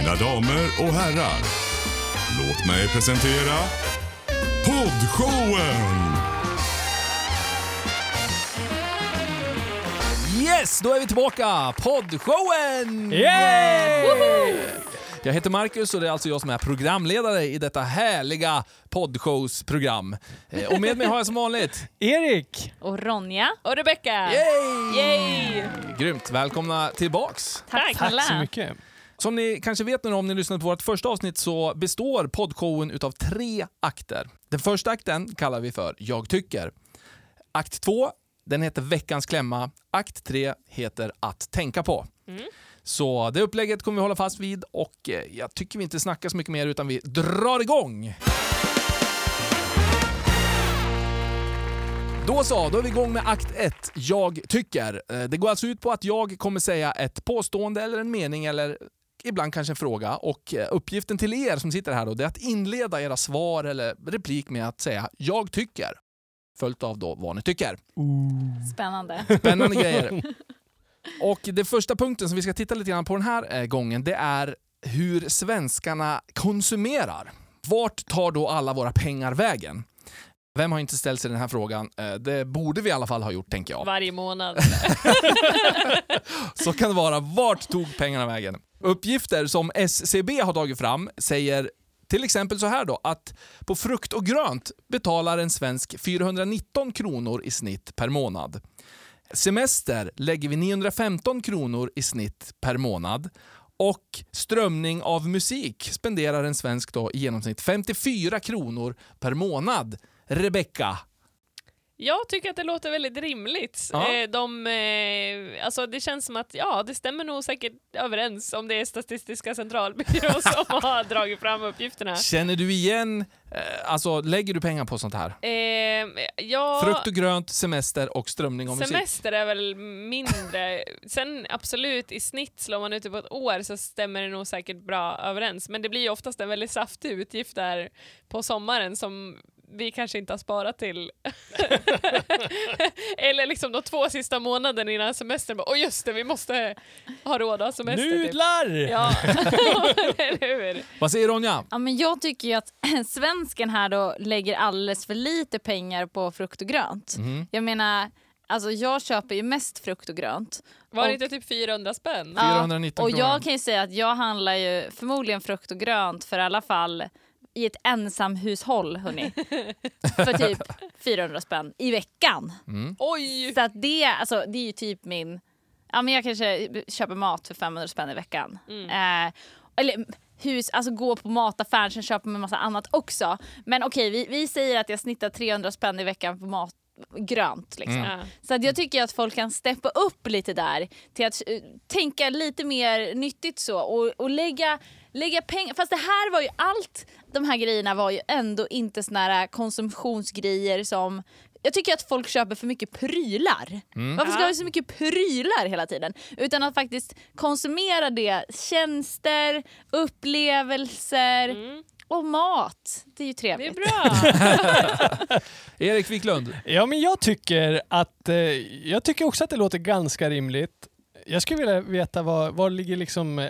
Mina damer och herrar, låt mig presentera Poddshowen! Yes, då är vi tillbaka! Poddshowen! Yay! Jag heter Marcus och det är alltså jag som är programledare i detta härliga poddshowsprogram. Eh, Och med mig har jag som vanligt... Erik! Och Ronja. Och Rebecca! Yay! Yay! Grymt, välkomna tillbaks. Tack. Tack så mycket. Som ni kanske vet nu om ni lyssnade på vårt första avsnitt så består poddshowen utav tre akter. Den första akten kallar vi för Jag tycker. Akt två, den heter Veckans klämma. Akt tre heter Att tänka på. Så det upplägget kommer vi hålla fast vid och eh, jag tycker vi inte snackar så mycket mer utan vi drar igång. Då så, då är vi igång med akt 1. Jag tycker. Eh, Det går alltså ut på att jag kommer säga ett påstående eller en mening eller ibland kanske en fråga och eh, uppgiften till er som sitter här då, det är att inleda era svar eller replik med att säga “jag tycker” följt av då vad ni tycker. Spännande. Spännande grejer. Och det första punkten som vi ska titta lite grann på den här eh, gången, det är hur svenskarna konsumerar. Vart tar då alla våra pengar vägen? Vem har inte ställt sig den här frågan? Eh, Det borde vi i alla fall ha gjort, tänker jag. Varje månad. Så kan det vara. Vart tog pengarna vägen? Uppgifter som SCB har tagit fram säger till exempel så här då, att på frukt och grönt betalar en svensk 419 kronor i snitt per månad. Semester lägger vi 915 kronor i snitt per månad. Och strömning av musik spenderar en svensk då i genomsnitt 54 kronor per månad. Rebecka, Jag tycker att det låter väldigt rimligt. Ja. Eh, De, eh, alltså det känns som att ja, det stämmer nog säkert överens om det är Statistiska centralbyrån som har dragit fram uppgifterna. känner du igen, eh, alltså lägger du pengar på sånt här? Eh, ja, Frukt och grönt, semester och strömning av musik. semester är väl mindre. Sen absolut, i snitt slår man ut det på ett år så stämmer det nog säkert bra överens. Men det blir ju oftast en väldigt saftig utgift där på sommaren som vi kanske inte har sparat till. Eller liksom de två sista månaderna innan semestern. Åh just det, vi måste ha råd att ha semester. typ." Nudlar! Ja, eller hur? Vad säger Ronja? Ja, men jag tycker ju att svensken här då lägger alldeles för lite pengar på frukt och grönt. Mhm. Jag menar, alltså jag köper ju mest frukt och grönt. Var det Och- inte typ 400 spänn? Ja, 419 Och jag kan ju säga att jag handlar ju förmodligen frukt och grönt för i alla fall i ett ensamhushåll, hörni. för typ 400 spänn i veckan. Mm. Oj! Så att det, alltså, det är ju typ min... Ja, men jag kanske köper mat för 500 spänn i veckan. Eh, eller hus, alltså gå på mataffären, sen köper man en massa annat också. Men okej, vi, vi säger att jag snittar 300 spänn i veckan på mat grönt. Liksom. Mm. Så att jag tycker att folk kan steppa upp lite där till att eh, tänka lite mer nyttigt så och, och lägga, lägga pengar. Fast det här var ju allt, de här grejerna var ju ändå inte såna här konsumtionsgrejer som jag tycker att folk köper för mycket prylar. Varför ska vi ha så mycket prylar hela tiden? Utan att faktiskt konsumera det. Tjänster, upplevelser och mat. Det är ju Det trevligt. är bra. Erik Wiklund. Ja, men jag tycker att eh, jag tycker också att det låter ganska rimligt. Jag skulle vilja veta var, var ligger liksom eh,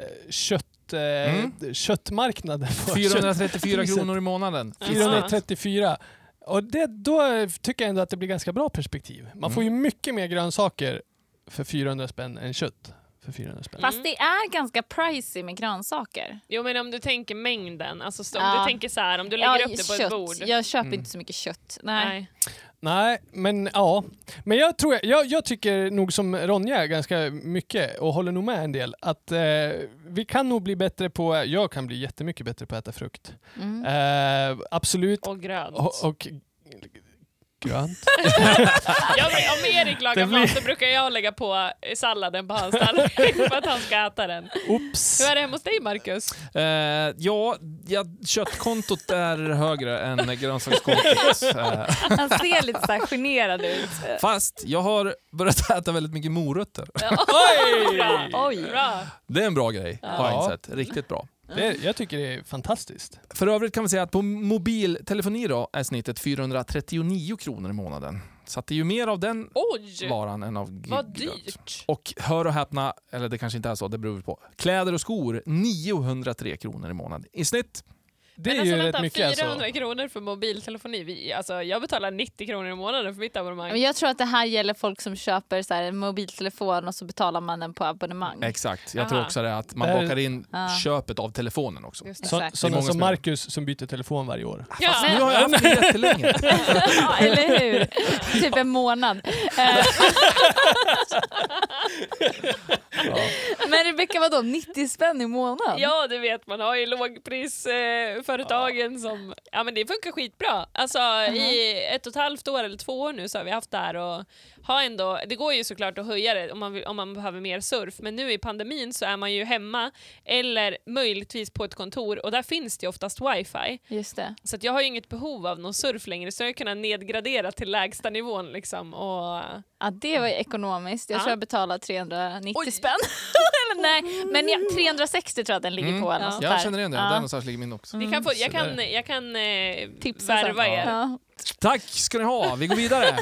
kött, eh, Mm. köttmarknaden? på? 434 Priset. kronor i månaden. Kött- 434. Och det, då tycker jag ändå att det blir ganska bra perspektiv. Man får ju mycket mer grönsaker för 400 spänn än kött för 400 spänn. Fast det är ganska pricey med grönsaker. Jo men om du tänker mängden, alltså så- om Ja. du tänker så här, om du lägger upp det på ett bord. Jag köper Mm. inte så mycket kött. Nej. Nej. Nej, men ja. Men jag, tror, jag, jag tycker nog som Ronja ganska mycket och håller nog med en del att eh, vi kan nog bli bättre på, jag kan bli jättemycket bättre på att äta frukt. Mm. Eh, absolut. Och grönt. Och, och grönt. Ja, men om Erik lagar Det blir- mat så brukar jag lägga på salladen på hans tallrik för att han ska äta den. Oops. Hur är det hemma hos dig Marcus? Eh, ja, ja, köttkontot är högre än grönsakskontot. Han ser lite så här generad ut. fast jag har börjat äta väldigt mycket morötter. Oj! Bra. Oj. Bra. Det är en bra grej, har jag Ja. insett. Riktigt bra. Det, jag tycker det är fantastiskt. För övrigt kan vi säga att på mobiltelefoni då är snittet 439 kronor i månaden. Så att det är ju mer av den Oj! varan än av Vad giggrönt. dyrt. Och hör och häpna, eller det kanske inte är så, det beror på. Kläder och skor 903 kronor i månaden i snitt. Det är Men ju alltså, rätt vänta, mycket 400 alltså. kronor för mobiltelefoni. Vi, alltså, jag betalar 90 kronor i månaden för mitt abonnemang. Men jag tror att det här gäller folk som köper så här, en mobiltelefon och så betalar man den på abonnemang. Exakt. Jag Aha. tror också det att man Det här- bakar in Ja. köpet av telefonen också. Så, sådana många som det. Marcus som byter telefon varje år. Ja. Nu har jag haft det jättelänge. ja, eller hur? Typ en månad. Eh, Men Rebecka, vadå? 90 spänn i månaden? Ja, du vet, man har ju lågprisföretagen eh, företagen som... Ja, men det funkar skitbra. Alltså, I ett och ett halvt år eller två år nu så har vi haft det här och har ändå... Det går ju såklart att höja det om man, vill, om man behöver mer surf, men nu i pandemin så är man ju hemma eller möjligtvis på ett kontor och där finns det ju oftast wifi. Just det. Så att jag har ju inget behov av någon surf längre, så jag har kunnat nedgradera till lägsta nivån liksom. Och, Ja, det var ju ekonomiskt. Jag Ja. tror jag betalar 390 Oj. spänn. Eller nej, men ja, 360 tror jag att den ligger Mm. på. Eller Ja. Jag känner igen det. Ja. Där någonstans ligger min också. ni kan få, jag kan, jag kan eh, Tipsa sen. värva er. Ja. Tack ska ni ha. Vi går vidare.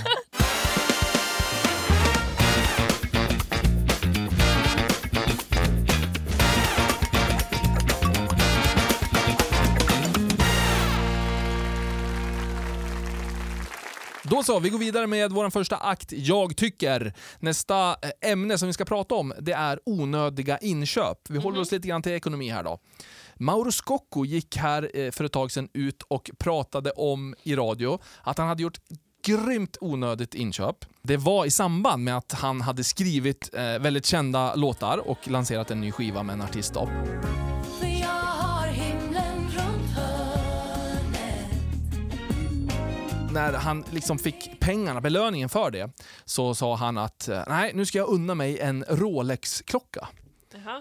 Då så, vi går vidare med vår första akt, Jag tycker. Nästa eh, ämne som vi ska prata om det är onödiga inköp. Vi håller oss lite grann till ekonomi här då. Mauro Scocco gick här eh, för ett tag sedan ut och pratade om i radio att han hade gjort grymt onödigt inköp. Det var i samband med att han hade skrivit eh, väldigt kända låtar och lanserat en ny skiva med en artist. Hörnet när han liksom fick pengarna, belöningen för det, så sa han att eh, nej, nu ska jag unna mig en Rolex-klocka.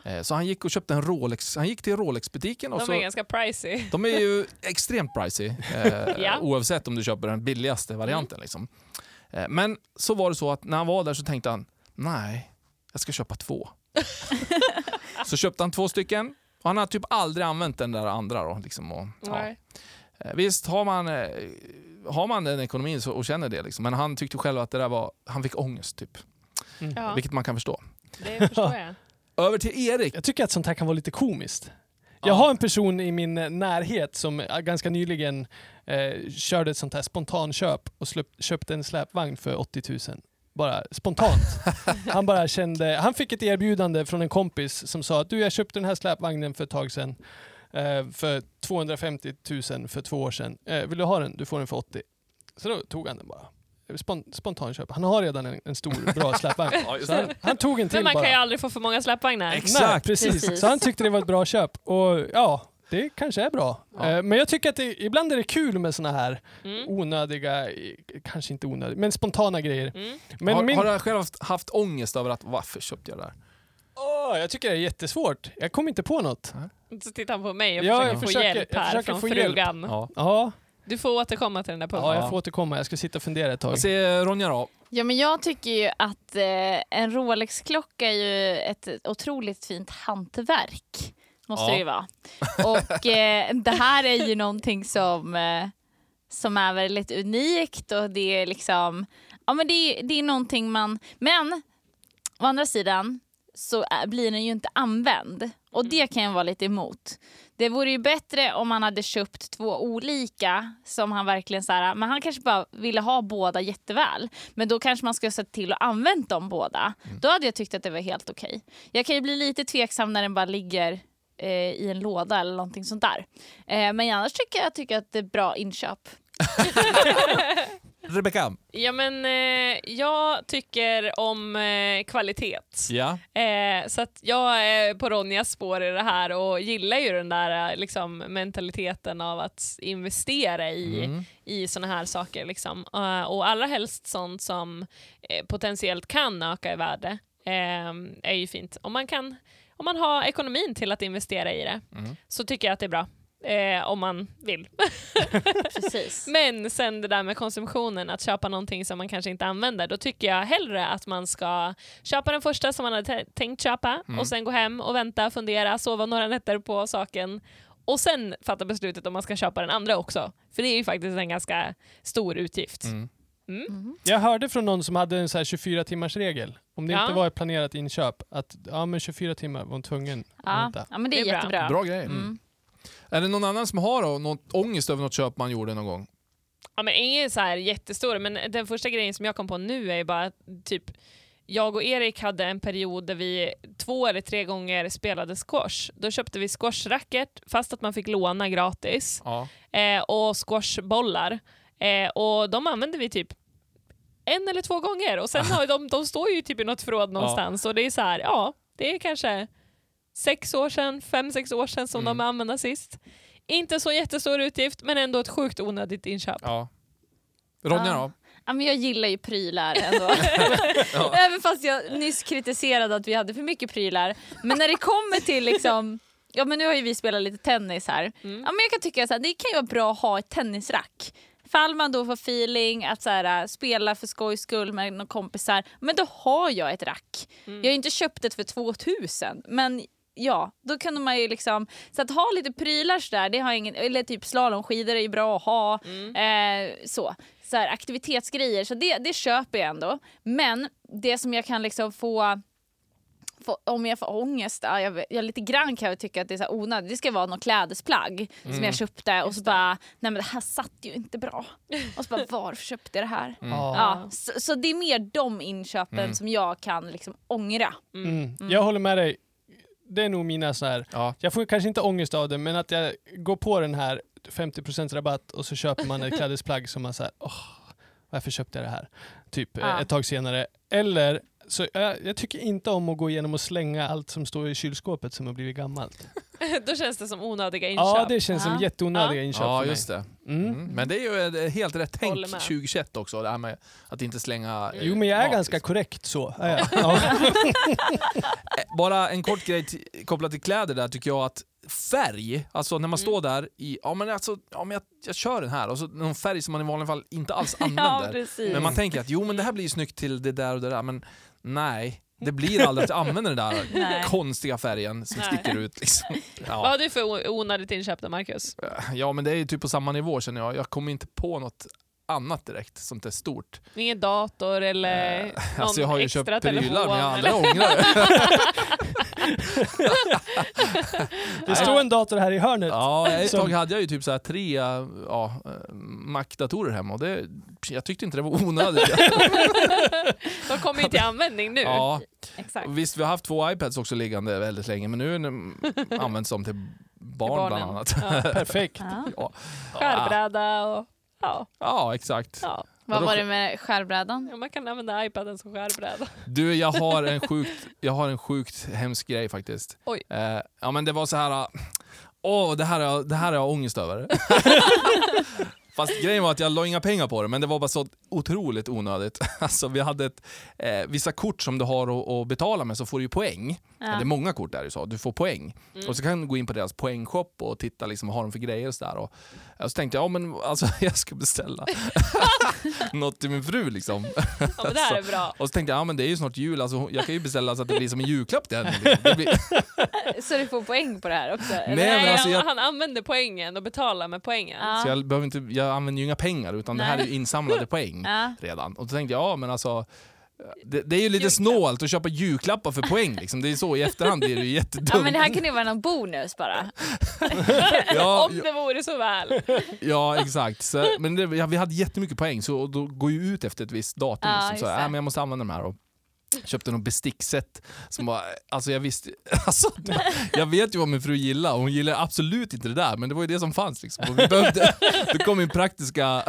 Eh, Så han gick och köpte en Rolex. Han gick till Rolex-butiken och De så... är ganska pricey. De är ju extremt pricey, eh, Ja. oavsett om du köper den billigaste varianten. Liksom. Eh, men så var det så att när han var där så tänkte han, nej, jag ska köpa två. så köpte han två stycken och han har typ aldrig använt den där andra. Då, liksom, och, ja. Visst, har man, har man den ekonomin så, och känner det, liksom, men han tyckte själv att det där var, han fick ångest, typ. Ja, vilket man kan förstå. det förstår jag. Över till Erik. Jag tycker att sånt här kan vara lite komiskt. Jag har en person i min eh, närhet som eh, ganska nyligen eh, körde ett sånt här spontanköp och slöp, köpte en släpvagn för 80 000. Bara spontant. han bara kände, han fick ett erbjudande från en kompis som sa att du jag köpte den här släpvagnen för ett tag sedan eh, för 250 000 för två år sedan. Eh, vill du ha den? Du får den för 80. Så då tog han den bara. Spon, spontanköp. Han har redan en, en stor bra släpvagn. så han, han tog en till Men man bara. kan ju aldrig få för många släpvagnar. Exakt. Nej, precis. Precis. Så han tyckte det var ett bra köp. Och ja, det kanske är bra. Ja. Eh, Men jag tycker att det, ibland är det kul med såna här Mm. onödiga, kanske inte onödiga, men spontana grejer. Mm. Men har, min, har du själv haft, haft ångest över att varför köpte jag det här? Åh, jag tycker det är jättesvårt. Jag kommer inte på något. Så tittar han på mig och Ja, försöker jag få försöker- hjälp jag här försöker från få hjälp. frugan. Ja. Ja, Du får återkomma till den där punkten. ja jag får återkomma. Jag ska sitta och fundera ett tag. Vad säger Ronja då? Ja, men jag tycker ju att eh, en Rolex-klocka är ju ett otroligt fint hantverk. Måste Ja. det ju vara. Och eh, det här är ju någonting som, eh, som är väldigt unikt och det är liksom, ja men det, är- det är någonting man, men å andra sidan så är, blir den ju inte använd och det kan jag vara lite emot. Det vore ju bättre om han hade köpt två olika som han verkligen så här, men han kanske bara ville ha båda jätteväl. Men då kanske man ska se till att använt dem båda. Då hade jag tyckt att det var helt okej. Jag kan ju bli lite tveksam när den bara ligger eh, i en låda eller någonting sånt där. Eh, men annars tycker jag, tycker att det är bra inköp. Rebecka? Ja, men eh, jag tycker om eh, kvalitet. Ja. Eh, så att jag är på Ronjas spår i det här och gillar ju den där eh, liksom, mentaliteten av att investera i, Mm. i såna här saker. Liksom. Eh, och allra helst sånt som eh, potentiellt kan öka i värde är ju fint. Om man, kan, om man har ekonomin till att investera i det Mm. så tycker jag att det är bra. Eh, om man vill. Precis. Men sen det där med konsumtionen, att köpa någonting som man kanske inte använder, då tycker jag hellre att man ska köpa den första som man hade tä- tänkt köpa Mm. och sen gå hem och vänta, fundera, sova några nätter på saken och sen fatta beslutet om man ska köpa den andra också. För det är ju faktiskt en ganska stor utgift. Mm. Mm. Jag hörde från någon som hade en så här 24 timmars regel. Om det Ja. inte var ett planerat inköp, att ja, men 24 timmar var hon tvungen att Ja. vänta. ja, men det är, Det är bra. jättebra. Bra grej. Mm. Är det någon annan som har då, något ångest över något köp man gjorde någon gång? Ja, men ingen så här jättestor, men den första grejen som jag kom på nu är bara att typ jag och Erik hade en period där vi två eller tre gånger spelade squash. Då köpte vi squashracket fast att man fick låna gratis Ja. eh, och squashbollar. Eh, och de använde vi typ en eller två gånger och sen har de, de står ju typ i något förråd någonstans och det är så här, ja, det är kanske sex år sedan, fem, sex år sedan som Mm. de använde sist. Inte så jättestor utgift men ändå ett sjukt onödigt inköp. ja. Ronja Ja. då? Ja, men jag gillar ju prylar ändå. Även fast jag nyss kritiserade att vi hade för mycket prylar. Men när det kommer till liksom Ja men nu har ju vi spelat lite tennis här. Mm. Ja, men jag kan tycka att det kan ju vara bra att ha ett tennisrack. Fall man då får feeling att så här, äh, spela för skojs skull med några kompisar, men då har jag ett rack. Mm. Jag har inte köpt det för 2000 men ja, då kunde man ju liksom, så att ha lite prylar sådär, det har ingen, eller typ slalomskidor är ju bra att ha. Mm. Eh, så. Så här, aktivitetsgrejer, så det, det köper jag ändå. Men det som jag kan liksom få, få om jag får ångest, ja, jag, jag lite grann kan jag tycka att det är så onödigt. Det ska vara något klädesplagg som jag köpte och så bara, nej men det här satt ju inte bra. Och så bara, varför köpte jag det här? Ja. Ja, så, så det är mer de inköpen som jag kan liksom ångra. Mm. Jag håller med dig. Det är nog mina så här. Ja. Jag får kanske inte ångest av det, men att jag går på den här 50% rabatt och så köper man ett klädesplagg som man säger, åh, varför köpte jag det här? Typ eh, Ja. ett tag senare. Eller, så jag, jag tycker inte om att gå igenom och slänga allt som står i kylskåpet som har blivit gammalt. Då känns det som onödiga inköp. Ja, det känns som Ja. jätteonödiga inköp Ja, för mig. just det. Mm. Mm. Men det är ju ett helt rätt tänk Håller med. 2021 också, det här med att inte slänga eh, Jo, men jag är mat, ganska liksom. korrekt så. Ja. Eh, Bara en kort grej kopplat till kläder där tycker jag att färg, alltså när man står där i, ja men alltså, ja men jag, jag kör den här och så någon färg som man i vanliga fall inte alls använder. precis. men man tänker att jo men det här blir ju snyggt till det där och det där, men nej. Det blir aldrig att jag använder den där Nej. konstiga färgen som Nej. sticker ut. Liksom. Vad Ja. har du för o- onödigt inköp då, Marcus? ja men det är ju typ på samma nivå känner jag. Jag kommer inte på något annat direkt som är stort. Ingen dator eller någon Alltså jag har ju extra köpt telefon? prylar men jag aldrig ångrar det. Det står en dator här i hörnet. Ja, ett Som- tag hade jag ju typ så här tre ja, eh, Mac-datorer hemma och det, jag tyckte inte det var onödigt. De kommer ju till användning nu. ja, Exakt. visst, vi har haft två iPads också liggande väldigt länge, men nu används de till barn bland annat. Ja. Perfekt. Ja, Skärbräda och ja, ja exakt. ja. Vad var det med skärbrädan? ja, man kan använda iPaden som skärbräda. Du, jag har en sjukt, jag har en sjukt hemsk grej faktiskt. Oj. Eh, ja men det var så här. ah, åh det här, är- det här har jag ångest över. Fast grejen var att jag la inga pengar på det, men det var bara så otroligt onödigt. Alltså vi hade ett, eh, vissa kort som du har att, att betala med så får du ju poäng. Ja. Det är många kort där du så, du får poäng. Mm. Och så kan du gå in på deras poängshop och titta liksom, vad har de för grejer och så där. Och, och så tänkte jag, ja men alltså jag ska beställa något till min fru liksom. Ja, men det här är bra. Och så tänkte jag, ja men det är ju snart jul, alltså, jag kan ju beställa så att det blir som en julklapp till henne. Liksom. Blir, Så du får poäng på det här också? eller? Nej, men alltså, han, jag- han använder poängen och betalar med poängen. Ja. så jag, behöver inte, jag använder ju inga pengar, utan det här är ju insamlade poäng Ja. redan. Och då tänkte jag, ja men alltså, det, det är ju lite Julklapp. snålt att köpa julklappar för poäng. Liksom. Det är så, i efterhand blir det ju jättedumt. ja men det här kan ju vara någon bonus bara. ja, Om det vore så väl. ja, exakt. Så, men det, ja, vi hade jättemycket poäng, så och då går ju ut efter ett visst datum. Ja, liksom. så, äh, men jag måste använda de här. Och, Köpte någon bestickset som var, alltså jag visste, alltså, jag vet ju vad min fru gillar och hon gillar absolut inte det där men det var ju det som fanns liksom. Och vi behövde, det kom min praktiska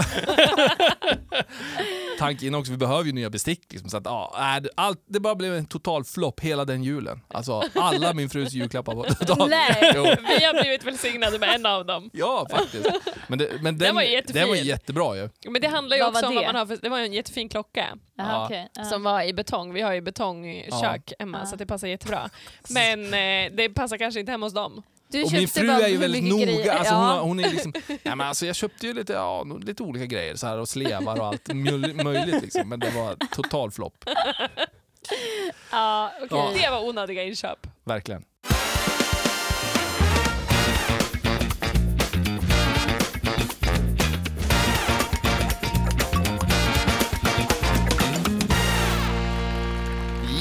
tanke in också, vi behöver ju nya bestick liksom. Så att, ja, äh, det- allt, det bara blev en total flopp hela den julen. Alltså alla min frus julklappar var totalt... Nej. Jo. Vi har blivit välsignade med en av dem. Ja faktiskt. Men, det, men den, var jättefin. den var jättebra ju. Men det handlar ju Vad också var om vad det? man har för, det var en jättefin klocka Ja. okej. Ja. som var i betong. Vi har ju betongkök hemma Ja. så att det passar jättebra. Men eh, det passar kanske inte hemma hos dem. Du och min fru är ju väldigt noga. Alltså hon, ja. hon, är liksom, nej men alltså jag köpte ju lite, ja, lite olika grejer så här, och slevar och allt möjligt. Liksom, men det var total flopp. Ja, okay. ja. Det var onödiga inköp. Verkligen.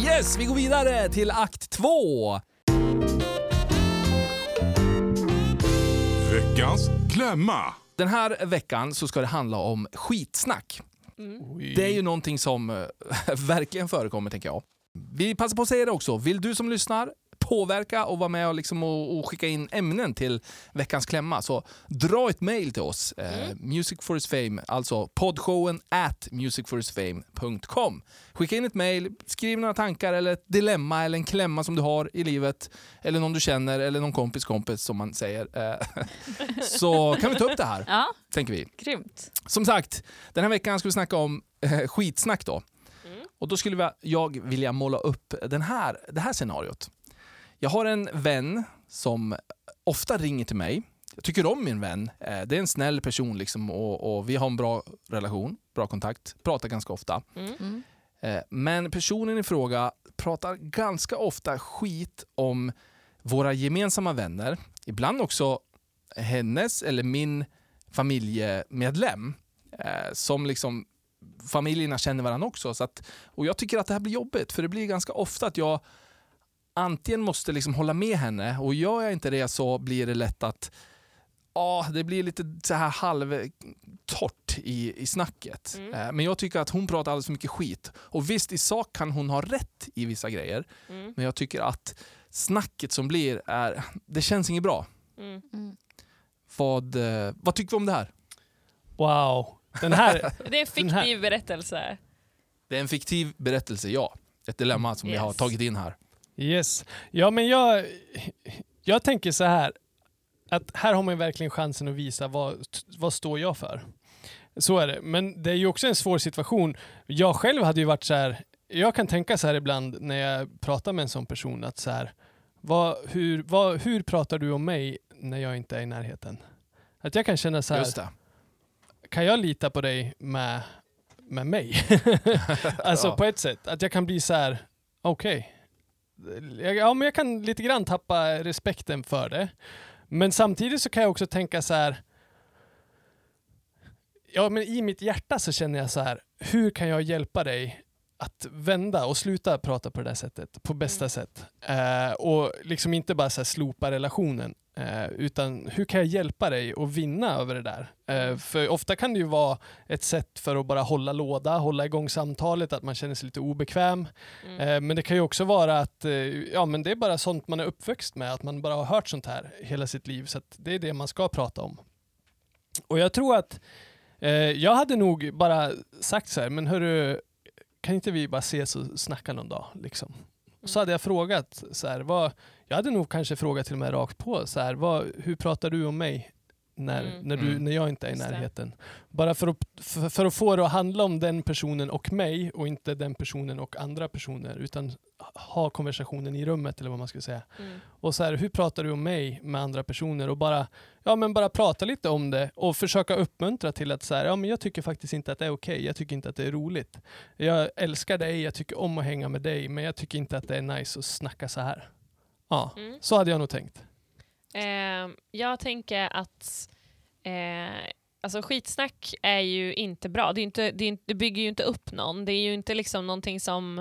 Yes, vi går vidare till akt två. Veckans klämma. Den här veckan så ska det handla om skitsnack. Det är ju någonting som eh, verkligen förekommer, tänker jag. Vi passar på att säga det också. Vill du som lyssnar påverka och vara med och, liksom och, och skicka in ämnen till veckans klämma, så dra ett mejl till oss. Eh, Music for his fame, alltså poddshowen at musicforhisfame.com. Skicka in ett mejl, skriv några tankar eller ett dilemma eller en klämma som du har i livet. Eller någon du känner eller någon kompis kompis som man säger. Eh, så kan vi ta upp det här, Ja, tänker vi. grymt. Som sagt, den här veckan ska vi snacka om eh, skitsnack då. Och då skulle jag vilja måla upp den här, det här scenariot. Jag har en vän som ofta ringer till mig. Jag tycker om min vän. Eh, Det är en snäll person liksom och, och vi har en bra relation, bra kontakt, pratar ganska ofta. Mm. Eh, Men personen i fråga pratar ganska ofta skit om våra gemensamma vänner. Ibland också hennes eller min familjemedlem. Eh, som liksom familjerna känner varandra också. Så att, och jag tycker att det här blir jobbigt för det blir ganska ofta att jag antingen måste liksom hålla med henne och gör jag inte det så blir det lätt att ja, det blir lite så här halvtorrt i, i snacket. Mm. Eh, Men jag tycker att hon pratar alldeles för mycket skit. Och visst, i sak kan hon ha rätt i vissa grejer. Mm. Men jag tycker att snacket som blir, är, det känns inget bra. Mm. Vad, eh, vad tycker vi om det här? Wow. Den här, Det är en här- fiktiv berättelse. Det är en fiktiv berättelse, ja. Ett dilemma som vi har Yes. tagit in här. Yes. Ja, men jag, jag tänker så här. Att här har man verkligen chansen att visa vad, vad står jag för. Så är det. Men det är ju också en svår situation. Jag själv hade ju varit så här. Jag kan tänka så här ibland när jag pratar med en sån person att så här. Vad, hur, vad, hur pratar du om mig när jag inte är i närheten? Att jag kan känna så här. Kan jag lita på dig med, med mig? alltså Ja. på ett sätt. Att jag kan bli så här, okej. Jag- Ja, men jag kan lite grann tappa respekten för det. Men samtidigt så kan jag också tänka så här. Ja, men i mitt hjärta så känner jag så här, hur kan jag hjälpa dig att vända och sluta prata på det där sättet, på bästa sätt. Eh, och liksom inte bara så här slopa relationen, eh, utan hur kan jag hjälpa dig att vinna över det där? Eh, för ofta kan det ju vara ett sätt för att bara hålla låda, hålla igång samtalet, att man känner sig lite obekväm. Mm. Eh, men det kan ju också vara att eh, ja, men det är bara sånt man är uppväxt med, att man bara har hört sånt här hela sitt liv, så det är det man ska prata om. Och jag tror att eh, jag hade nog bara sagt så här, men hörru, kan inte vi bara ses och snacka någon dag? Liksom. Och så hade jag frågat, så här, vad, jag hade nog kanske frågat till och med rakt på, så här, vad, hur pratar du om mig när, Mm. när, du, Mm. när jag inte är i Just det. närheten? Bara för att, för, för att få det att handla om den personen och mig och inte den personen och andra personer, utan ha konversationen i rummet eller vad man ska säga. Mm. Och så här, hur pratar du om mig med andra personer? Och bara, ja, men bara prata lite om det och försöka uppmuntra till att så här, ja, men jag tycker faktiskt inte att det är okej. Jag tycker inte att det är roligt. Jag älskar dig, jag tycker om att hänga med dig, men jag tycker inte att det är nice att snacka så här. Ja, Mm. så hade jag nog tänkt. Eh, jag tänker att eh, alltså skitsnack är ju inte bra. Det, är inte, det, är inte, det bygger ju inte upp någon. Det är ju inte liksom någonting som...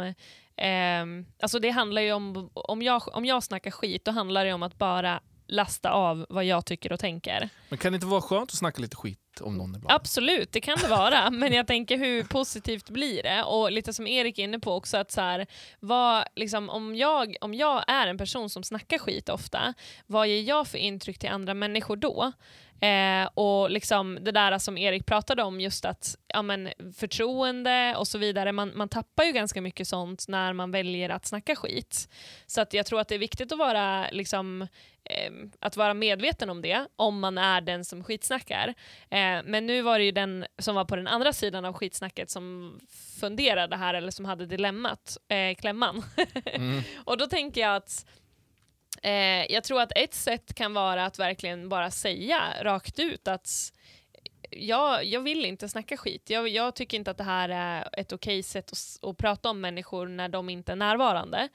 Eh, alltså det handlar ju om... Om jag, om jag snackar skit, då handlar det om att bara lasta av vad jag tycker och tänker. Men kan det inte vara skönt att snacka lite skit om någon ibland? Absolut, det kan det vara. men jag tänker hur positivt blir det? Och lite som Erik är inne på också, att så här, vad, liksom, om, jag, om jag är en person som snackar skit ofta, vad ger jag för intryck till andra människor då? Eh, och liksom det där som Erik pratade om, just att ja, men, förtroende och så vidare, man, man tappar ju ganska mycket sånt när man väljer att snacka skit. Så att jag tror att det är viktigt att vara, liksom, eh, att vara medveten om det, om man är den som skitsnackar. Eh, men nu var det ju den som var på den andra sidan av skitsnacket som funderade här, eller som hade dilemmat, eh, klämman. Mm. Och då tänker jag att eh, jag tror att ett sätt kan vara att verkligen bara säga rakt ut att jag, jag vill inte snacka skit. Jag, jag tycker inte att det här är ett okej sätt att, att prata om människor när de inte är närvarande.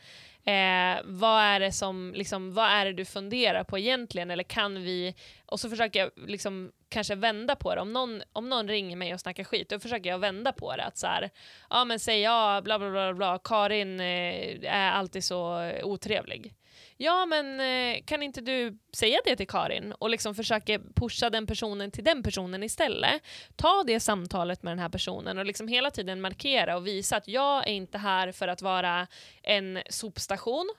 Eh, vad, är det som, liksom, vad är det du funderar på egentligen? Eller kan vi... Och så försöker jag liksom kanske vända på det. Om någon, om någon ringer mig och snackar skit, då försöker jag vända på det. Att så här, ja men säg ja, bla bla bla, bla. Karin eh, är alltid så otrevlig. Ja men eh, kan inte du säga det till Karin och liksom försöka pusha den personen till den personen istället. Ta det samtalet med den här personen och liksom hela tiden markera och visa att jag är inte här för att vara en sopstation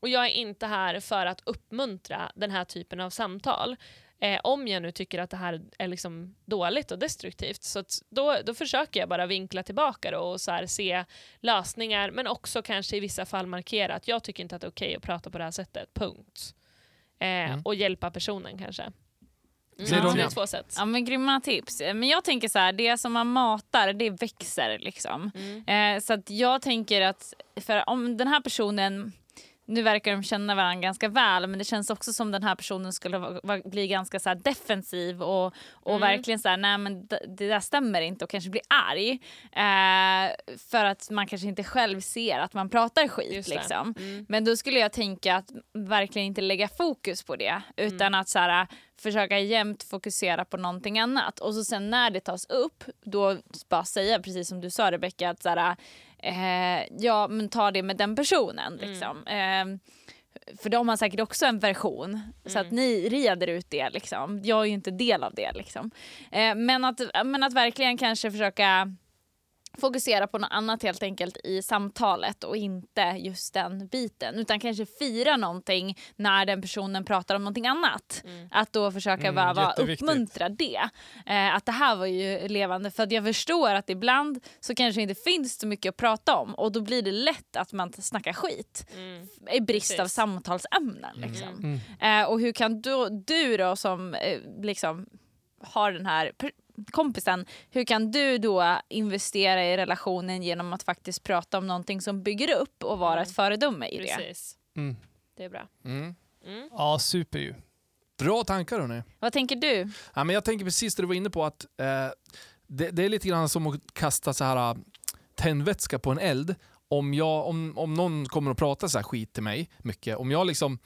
och jag är inte här för att uppmuntra den här typen av samtal. Eh, om jag nu tycker att det här är liksom dåligt och destruktivt. Så att då, då försöker jag bara vinkla tillbaka det och så här se lösningar men också kanske i vissa fall markera att jag tycker inte att det är okej att prata på det här sättet, punkt. Eh, Och hjälpa personen kanske. Mm. Det är två sätt. Ja men grymma tips. Men jag tänker så här, det som man matar det växer liksom. Mm. Eh, så att jag tänker att för om den här personen nu verkar de känna varandra ganska väl men det känns också som den här personen skulle va- va- bli ganska så defensiv och, och Mm. verkligen så här, nej men d- det där stämmer inte och kanske bli arg. Eh, för att man kanske inte själv ser att man pratar skit det. liksom. Mm. Men då skulle jag tänka att verkligen inte lägga fokus på det utan Mm. att så här, försöka jämt fokusera på någonting annat. Och så sen när det tas upp, då bara säga precis som du sa Rebecka att så här, eh, ja men ta det med den personen. Mm. Liksom. Eh, för de har säkert också en version så Mm. att ni reder ut det. Liksom. Jag är ju inte del av det. Liksom. Eh, men, att, men att verkligen kanske försöka fokusera på något annat helt enkelt i samtalet och inte just den biten. Utan kanske fira någonting när den personen pratar om någonting annat. Att då försöka Mm, bara uppmuntra det. Eh, att det här var ju levande. För att jag förstår att ibland så kanske inte finns så mycket att prata om och då blir det lätt att man snackar skit Mm. i brist av Precis. samtalsämnen. Liksom. Mm. Eh, och hur kan du, du då som eh, liksom har den här kompisen, hur kan du då investera i relationen genom att faktiskt prata om någonting som bygger upp och vara Mm. ett föredöme i det? Precis. Mm. Det är bra. Mm. Mm. Ja, super ju. Bra tankar hörni. Vad tänker du? Ja, men jag tänker precis det du var inne på att eh, det, det är lite grann som att kasta så här äh, tändvätska på en eld. Om, jag, om, om någon kommer och pratar så här skit till mig mycket, om jag liksom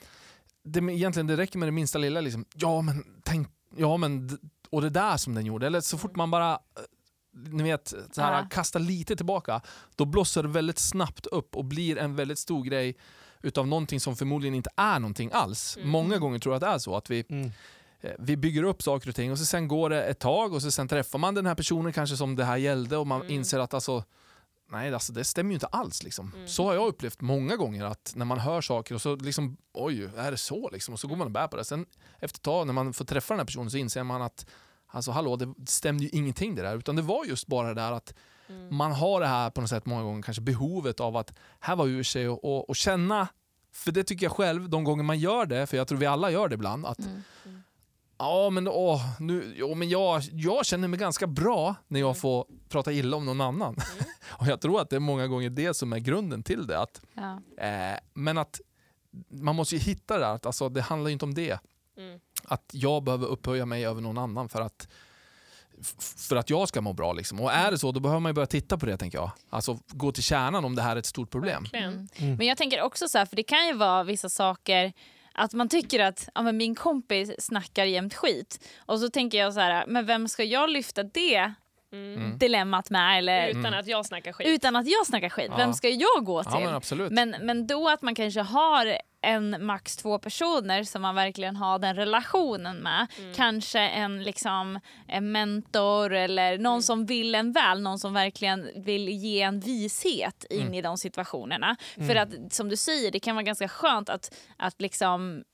det, egentligen det räcker med det minsta lilla liksom, ja men tänk, ja men och det där som den gjorde. Eller så fort man bara eh, ni vet, så här, Ja. kastar lite tillbaka, då blossar det väldigt snabbt upp och blir en väldigt stor grej utav någonting som förmodligen inte är någonting alls. Mm. Många gånger tror jag att det är så att vi Mm. Eh, vi bygger upp saker och ting och så sen går det ett tag och så sen träffar man den här personen kanske som det här gällde och man Mm. inser att alltså, nej, alltså, det stämmer ju inte alls. Liksom. Mm. Så har jag upplevt många gånger att när man hör saker och så liksom, oj, är det så? Liksom? Och så går man och bär på det. Sen efter ett tag när man får träffa den här personen så inser man att alltså, hallå, det stämde ju ingenting det där. Utan det var just bara det där att Mm. man har det här på något sätt många gånger, kanske behovet av att här var ur sig och, och, och känna, för det tycker jag själv, de gånger man gör det, för jag tror vi alla gör det ibland, att Mm. Ja, men, åh, nu, jo, men jag, jag känner mig ganska bra när jag får prata illa om någon annan. och Jag tror att det är många gånger det som är grunden till det. Att, Ja. eh, men att man måste ju hitta det där, att alltså, det handlar ju inte om det. Mm. Att jag behöver upphöja mig över någon annan för att, för att jag ska må bra. Liksom. Och är det så, då behöver man ju börja titta på det tänker jag. Alltså gå till kärnan om det här är ett stort problem. Mm. Mm. Men jag tänker också så här, för det kan ju vara vissa saker att man tycker att ja, men min kompis snackar jämt skit och så tänker jag så här, men vem ska jag lyfta det Mm. Mm. dilemmat med eller Utan att jag snackar skit. utan att jag snackar skit? Ja. Vem ska jag gå till? Ja, men. Men, men då att man kanske har en max två personer som man verkligen har den relationen med. Mm. Kanske en, liksom, en mentor eller någon Mm. som vill en väl, någon som verkligen vill ge en vishet in Mm. i de situationerna. För att som du säger, det kan vara ganska skönt att, att liksom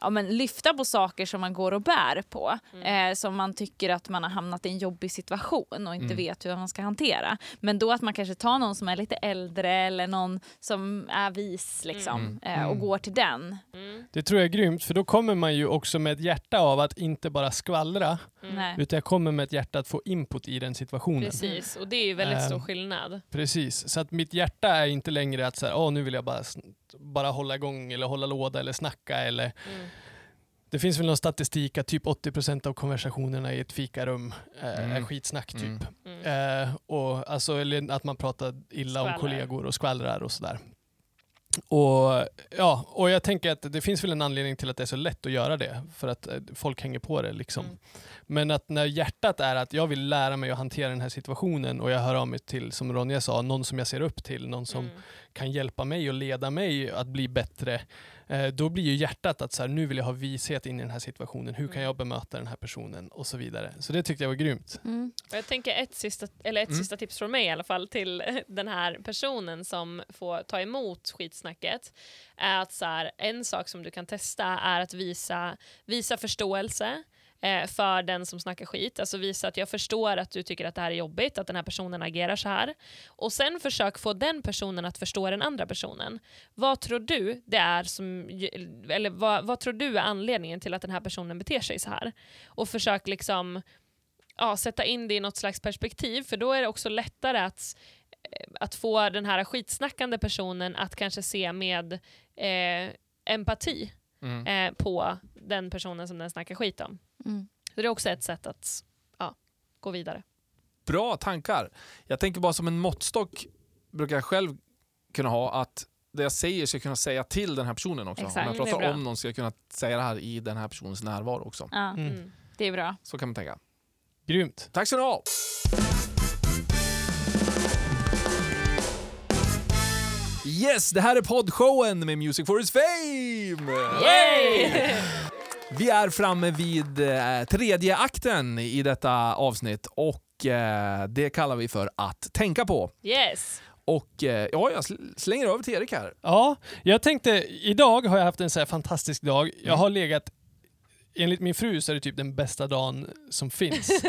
ja, men lyfta på saker som man går och bär på. Mm. Eh, som man tycker att man har hamnat i en jobbig situation och inte Mm. vet hur man ska hantera. Men då att man kanske tar någon som är lite äldre eller någon som är vis liksom, Mm. eh, och Mm. går till den. Mm. Det tror jag är grymt, för då kommer man ju också med ett hjärta av att inte bara skvallra, Mm. Utan jag kommer med ett hjärta att få input i den situationen. Precis, och det är ju väldigt stor Ehm. skillnad. Precis, så att mitt hjärta är inte längre att så här, Åh, nu vill jag bara, bara hålla igång eller hålla låda eller snacka eller Mm. det finns väl någon statistik att typ 80% av konversationerna i ett fikarum eh, är Mm. skitsnack typ. Mm. Mm. Eh, och, alltså, eller att man pratar illa om Skvallrar. kollegor och skvallrar och sådär. Och, ja, och jag tänker att det finns väl en anledning till att det är så lätt att göra det, för att eh, folk hänger på det. Liksom. Mm. Men att när hjärtat är att jag vill lära mig att hantera den här situationen och jag hör av mig till, som Ronja sa, någon som jag ser upp till, någon som Mm. kan hjälpa mig och leda mig att bli bättre. Eh, då blir ju hjärtat att så här, nu vill jag ha vishet in i den här situationen. Hur kan Mm. jag bemöta den här personen? Och så vidare. Så det tyckte jag var grymt. Mm. Och jag tänker ett, sista, eller ett Mm. sista tips från mig i alla fall till den här personen som får ta emot skitsnacket är att så här, en sak som du kan testa är att visa, visa förståelse eh, för den som snackar skit. Alltså visa att jag förstår att du tycker att det här är jobbigt, att den här personen agerar så här. Och sen försök få den personen att förstå den andra personen. Vad tror du det är som, eller vad, vad tror du är anledningen till att den här personen beter sig så här? Och försök liksom ja, sätta in det i något slags perspektiv, för då är det också lättare att, eh, att få den här skitsnackande personen att kanske se med eh, empati Mm. eh, på den personen som den snackar skit om. Mm. Så det är också ett sätt att ja, gå vidare. Bra tankar. Jag tänker bara som en måttstock brukar jag själv kunna ha att det jag säger ska jag kunna säga till den här personen också. Exakt. Om jag det är pratar bra. om någon ska jag kunna säga det här i den här personens närvaro också. Ja, Mm. Mm. det är bra. Så kan man tänka. Grymt. Tack ska ni ha! Yes, det här är poddshowen med Music for its fame! Vi är framme vid eh, tredje akten i detta avsnitt och eh, det kallar vi för att tänka på. Yes! Och eh, ja, jag sl- slänger över till Erik här. Ja, jag tänkte, idag har jag haft en så här fantastisk dag. Jag har legat, enligt min fru så är det typ den bästa dagen som finns.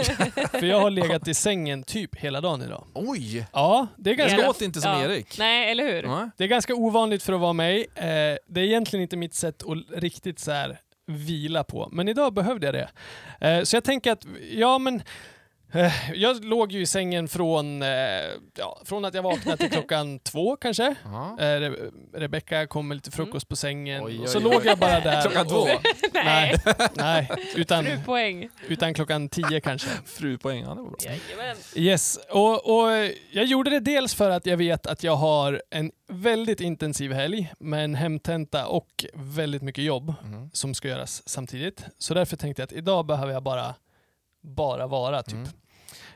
För jag har legat i sängen typ hela dagen idag. Oj! Ja, det är Det ganska, låter inte som Ja. Erik. Nej, eller hur? Ja. det är ganska ovanligt för att vara mig. Eh, det är egentligen inte mitt sätt att riktigt så här vila på. Men idag behövde jag det. Eh, så jag tänker att, ja men jag låg ju i sängen från, eh, ja, från att jag vaknade till klockan två kanske. Ja. Eh, Re Rebecka kom med lite frukost på sängen Oj, oj, så oj. låg jag bara där. Klockan två. och- Nej, nej utan, Sju poäng. utan klockan tio kanske. Frupoäng, ja, det var bra. Jajamän. Yes, och, och jag gjorde det dels för att jag vet att jag har en väldigt intensiv helg med en hemtenta och väldigt mycket jobb Mm. som ska göras samtidigt. Så därför tänkte jag att idag behöver jag bara, bara vara typ. Mm.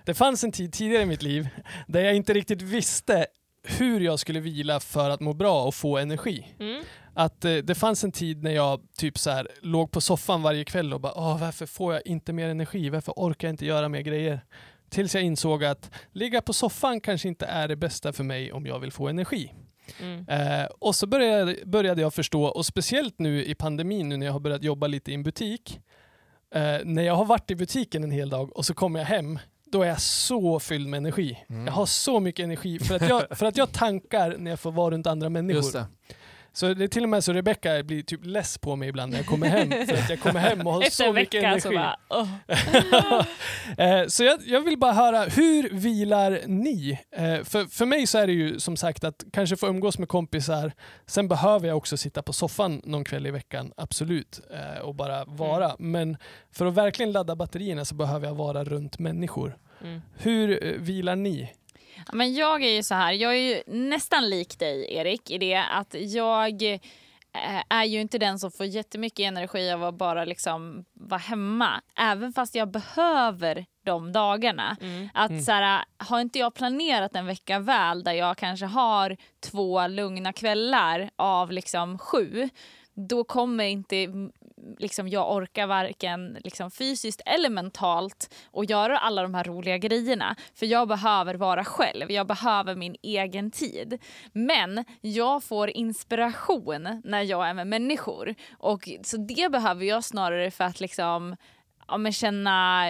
Det fanns en tid tidigare i mitt liv där jag inte riktigt visste hur jag skulle vila för att må bra och få energi. Mm. Att eh, det fanns en tid när jag typ så här, låg på soffan varje kväll och bara Åh, varför får jag inte mer energi? Varför orkar jag inte göra mer grejer? Tills jag insåg att ligga på soffan kanske inte är det bästa för mig om jag vill få energi. Mm. Eh, och så började, började jag förstå, och speciellt nu i pandemin, nu när jag har börjat jobba lite i en butik. Eh, när jag har varit i butiken en hel dag och så kommer jag hem, då är jag så fylld med energi. Mm. Jag har så mycket energi för att, jag, för att jag tankar när jag får vara runt andra människor. Så det är till och med så Rebecca blir typ less på mig ibland när jag kommer hem. För att jag kommer hem och har Efter så mycket vecka så energi. bara... Eh, så jag, jag vill bara höra, hur vilar ni? Eh, för, för mig så är det ju som sagt att kanske få umgås med kompisar. Sen behöver jag också sitta på soffan någon kväll i veckan, absolut. Eh, och bara vara. Men för att verkligen ladda batterierna så behöver jag vara runt människor. Mm. Hur vilar ni? Ja, Men jag är ju så här, jag är ju nästan lik dig Erik i det att jag eh, är ju inte den som får jättemycket energi av att bara liksom vara hemma. Även fast jag behöver de dagarna. Mm. Att så här, har inte jag planerat en vecka väl där jag kanske har två lugna kvällar av liksom sju då kommer inte liksom, jag orka varken liksom, fysiskt eller mentalt att göra alla de här roliga grejerna. För jag behöver vara själv, jag behöver min egen tid. Men jag får inspiration när jag är med människor. Och, så det behöver jag snarare för att liksom, ja, men känna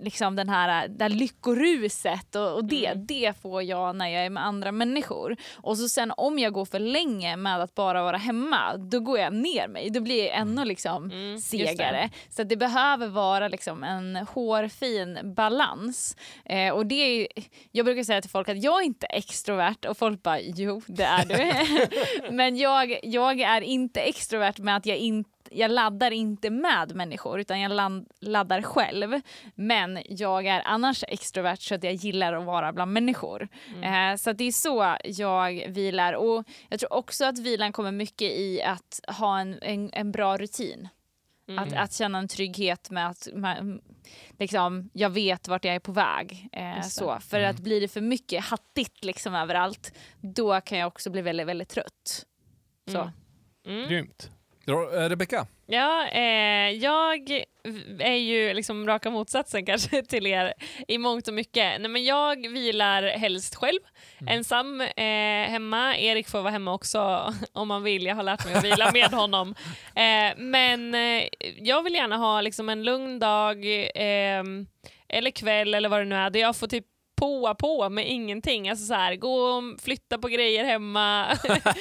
liksom den här, det här lyckoruset och, och det, Mm. det får jag när jag är med andra människor. Och så sen om jag går för länge med att bara vara hemma, då går jag ner mig. Då blir jag ännu liksom Mm, segare. Så det behöver vara liksom en hårfin balans. Eh, och det är, jag brukar säga till folk att jag är inte extrovert och folk bara jo det är du. Men jag, jag är inte extrovert med att jag inte jag laddar inte med människor utan jag laddar själv. Men jag är annars extrovert så att jag gillar att vara bland människor. Eh, så att det är så jag vilar. Och jag tror också att vilan kommer mycket i att ha en, en, en bra rutin. Att, att känna en trygghet med att man, liksom, jag vet vart jag är på väg. Eh, så. För att blir det för mycket hattigt liksom överallt, då kan jag också bli väldigt, väldigt trött. Så. Mm. Mm. Grymt. Eh, Rebecka? Ja, eh, jag är ju liksom raka motsatsen kanske till er i mångt och mycket. Nej, men jag vilar helst själv, ensam eh, hemma. Erik får vara hemma också om man vill. Jag har lärt mig att vila med honom. Eh, men eh, jag vill gärna ha liksom en lugn dag eh, eller kväll eller vad det nu är där jag får typ påa på med ingenting. Alltså så här, gå och flytta på grejer hemma,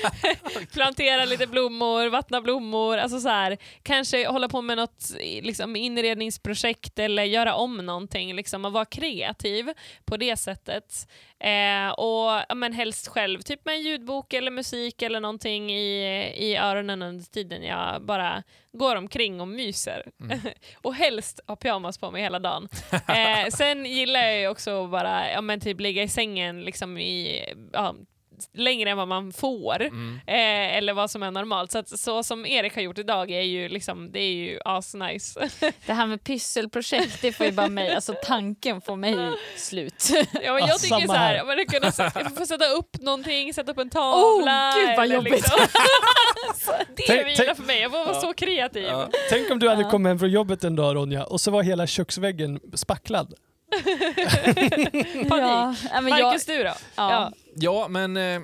plantera lite blommor, vattna blommor. Alltså så här, kanske hålla på med något liksom, inredningsprojekt eller göra om någonting. Liksom, och vara kreativ på det sättet. Eh, och men helst själv, typ med en ljudbok eller musik eller någonting i, i öronen under tiden jag bara går omkring och myser. och helst ha pyjamas på mig hela dagen. Eh, sen gillar jag också bara ja, men typ ligga i sängen liksom i, ja, längre än vad man får. Eh, eller vad som är normalt. Så, att, så som Erik har gjort idag är ju, liksom, det är ju asnice. Det här med pysselprojekt, det får ju bara mig, alltså tanken får mig slut. ja, men jag Ja, tycker samma så här, här. man kunna få sätta upp någonting, sätta upp en tavla. Åh, gud vad jobbigt. Liksom. det är Tänk- vila tänk- för mig, jag får vara så kreativ. Tänk om du hade kommit hem från jobbet en dag Ronja och så var hela köksväggen spacklad. Ja, ja, men jag, Marcus, du då? ja. Ja, men... Eh,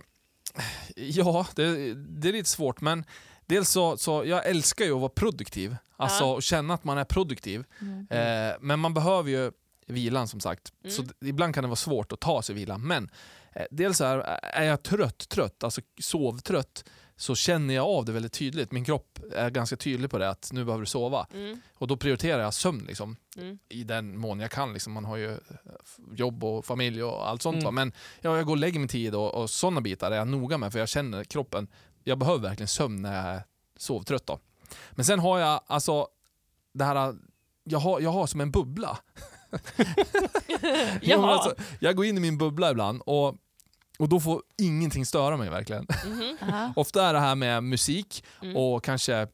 ja, det, det är lite svårt, men dels så, så jag älskar ju att vara produktiv. Alltså Ja. känna att man är produktiv. Mm. Eh, men man behöver ju vilan som sagt. Mm. Så ibland kan det vara svårt att ta sig vila. Men eh, dels är, är jag trött, trött, alltså sovtrött, så känner jag av det väldigt tydligt. Min kropp är ganska tydlig på det, att nu behöver du sova. Mm. Och då prioriterar jag sömn liksom, Mm. i den mån jag kan. Liksom. Man har ju eh, jobb och familj och allt sånt. Mm. Men ja, jag går och lägger min tid och, och sådana bitar är jag noga med för jag känner kroppen. Jag behöver verkligen sömn när jag är sovtrött. Då. Men sen har jag alltså det här, jag har, jag har som en bubbla. Jaha. alltså, jag går in i min bubbla ibland och, och då får ingenting störa mig verkligen. Mhm. Aha. Ofta är det här med musik Mm. och kanske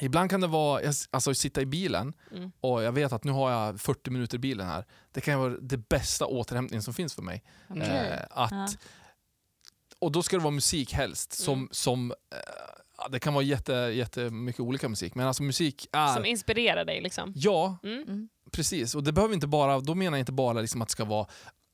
Ibland kan det vara jag- alltså, sitta i bilen Mm. och jag vet att nu har jag 40 minuter i bilen här. Det kan vara det bästa återhämtningen som finns för mig. Okej. Eh, att, Ja. Och då ska det vara musik helst. Som, Mm. som, eh, det kan vara jätte, jättemycket olika musik, men alltså musik är... Som inspirerar dig liksom. ja, Mm. Mm. precis. Och det behöver inte bara, då menar jag inte bara liksom att det ska vara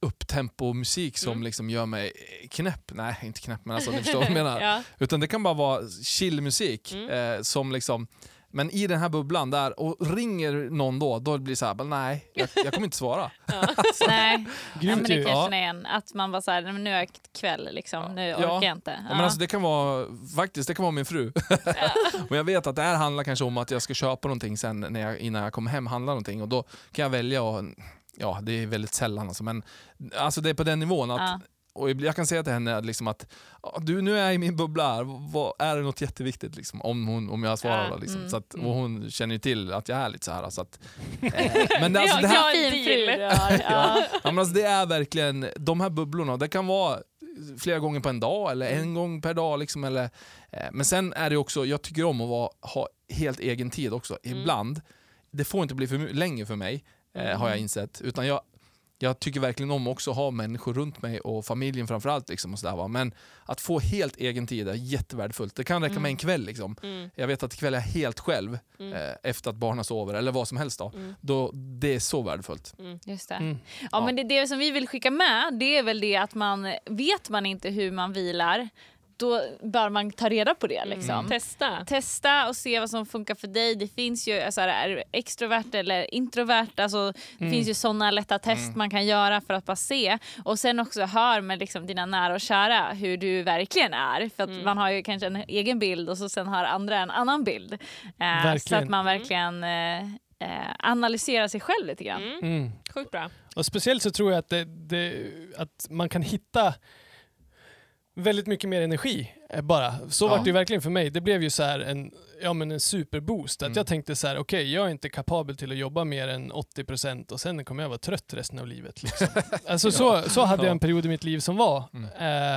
upptempo musik som Mm. liksom gör mig knäpp. Nej, inte knäpp, men alltså, ni förstår vad jag menar. ja. Utan det kan bara vara chillmusik Mm. eh, som liksom men i den här bubblan där, och ringer någon då, då blir det så här, "Men nej, jag, jag kommer inte svara. Nej, ja, men det ju. kan jag Ja. igen. Att man bara såhär, "Nej, men nu är kväll liksom, nu orkar jag inte. Ja, men alltså, det kan vara, faktiskt, det kan vara min fru. och jag vet att det här handlar kanske om att jag ska köpa någonting sen när jag, innan jag kommer hem, handla någonting. Och då kan jag välja och, ja det är väldigt sällan alltså, men alltså det är på den nivån att Ja. Och jag kan säga till henne liksom att "Ja, du, nu är jag i min bubbla här, vad, är det något jätteviktigt? Liksom, om, hon, om jag svarar. Ja, liksom. mm, så att, och hon känner ju till att jag är lite så här. Så att, eh, men Det alltså, det, här, jag- Fin fru. Ja. ja, men alltså, det är verkligen, de här bubblorna, det kan vara flera gånger på en dag eller en gång per dag. Liksom, eller, eh, men sen är det också, jag tycker om att vara, ha helt egen tid också. Ibland, det får inte bli för länge för mig, eh, har jag insett. Utan jag, jag tycker verkligen om också att ha människor runt mig och familjen framförallt. Liksom och sådär, va? Men att få helt egen tid är jättevärdefullt. Det kan räcka med en kväll. Liksom. Mm. Jag vet att ikväll är jag helt själv Mm. eh, efter att barnen sover, eller vad som helst. Då. Mm. Då, det är så värdefullt. Just det. Mm. Ja, Ja. men det, det som vi vill skicka med det är väl det att man vet man inte hur man vilar då bör man ta reda på det. Liksom. Mm. Testa. Testa och se vad som funkar för dig. Det finns ju, alltså, är du extrovert eller introvert? Alltså, det Mm. finns ju sådana lätta test man kan göra för att bara se. Och sen också hör med liksom dina nära och kära hur du verkligen är. För att Mm. man har ju kanske en egen bild och så sen har andra en annan bild. Eh, så att man verkligen eh, eh, analyserar sig själv lite grann. Mm. Mm. Sjukt bra. Och speciellt så tror jag att, det, det, att man kan hitta väldigt mycket mer energi Eh, Bara. Så Ja. var det ju verkligen för mig. Det blev ju så en, ja, men en superboost. Att Mm. Jag tänkte så här, okej, jag är inte kapabel till att jobba mer än 80% och sen kommer jag vara trött resten av livet. Liksom. alltså, så, så hade jag en period i mitt liv som var. Mm.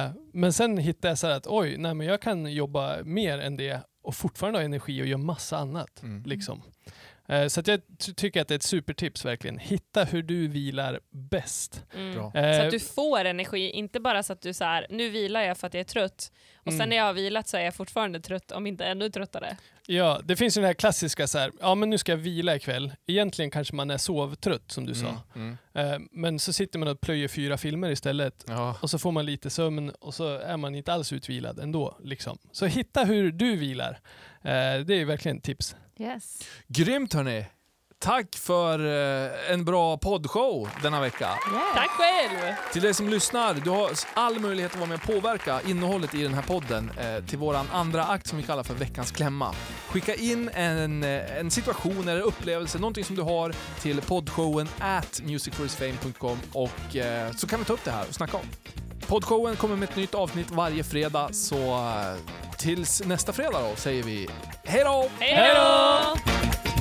Eh, men sen hittade jag så att oj, nej, men jag kan jobba mer än det och fortfarande ha energi och göra massa annat. Mm. Liksom. Eh, så att jag ty- tycker att det är ett supertips verkligen. Hitta hur du vilar bäst. Mm. Bra. Så Eh, att du får energi, inte bara så att du så här, nu vilar jag för att jag är trött och sen Mm. när jag har vilat så är jag fortfarande trött, om inte ännu tröttare. Ja, det finns ju den här klassiska så här, ja men nu ska jag vila ikväll. Egentligen kanske man är sovtrött som du sa. Mm. Eh, men så sitter man och plöjer fyra filmer istället Ja. och så får man lite sömn och så är man inte alls utvilad ändå. Liksom. Så hitta hur du vilar. Eh, det är verkligen ett tips. Yes. Grymt hörni! Tack för eh, en bra poddshow denna vecka. Tack själv! Till dig som lyssnar, du har all möjlighet att vara med och påverka innehållet i den här podden eh, till våran andra akt som vi kallar för veckans klämma. Skicka in en, eh, en situation eller upplevelse, någonting som du har till poddshowen at musicforisfame.com och eh, så kan vi ta upp det här och snacka om. Poddshowen kommer med ett nytt avsnitt varje fredag så eh, tills nästa fredag då säger vi hej då! Hej då!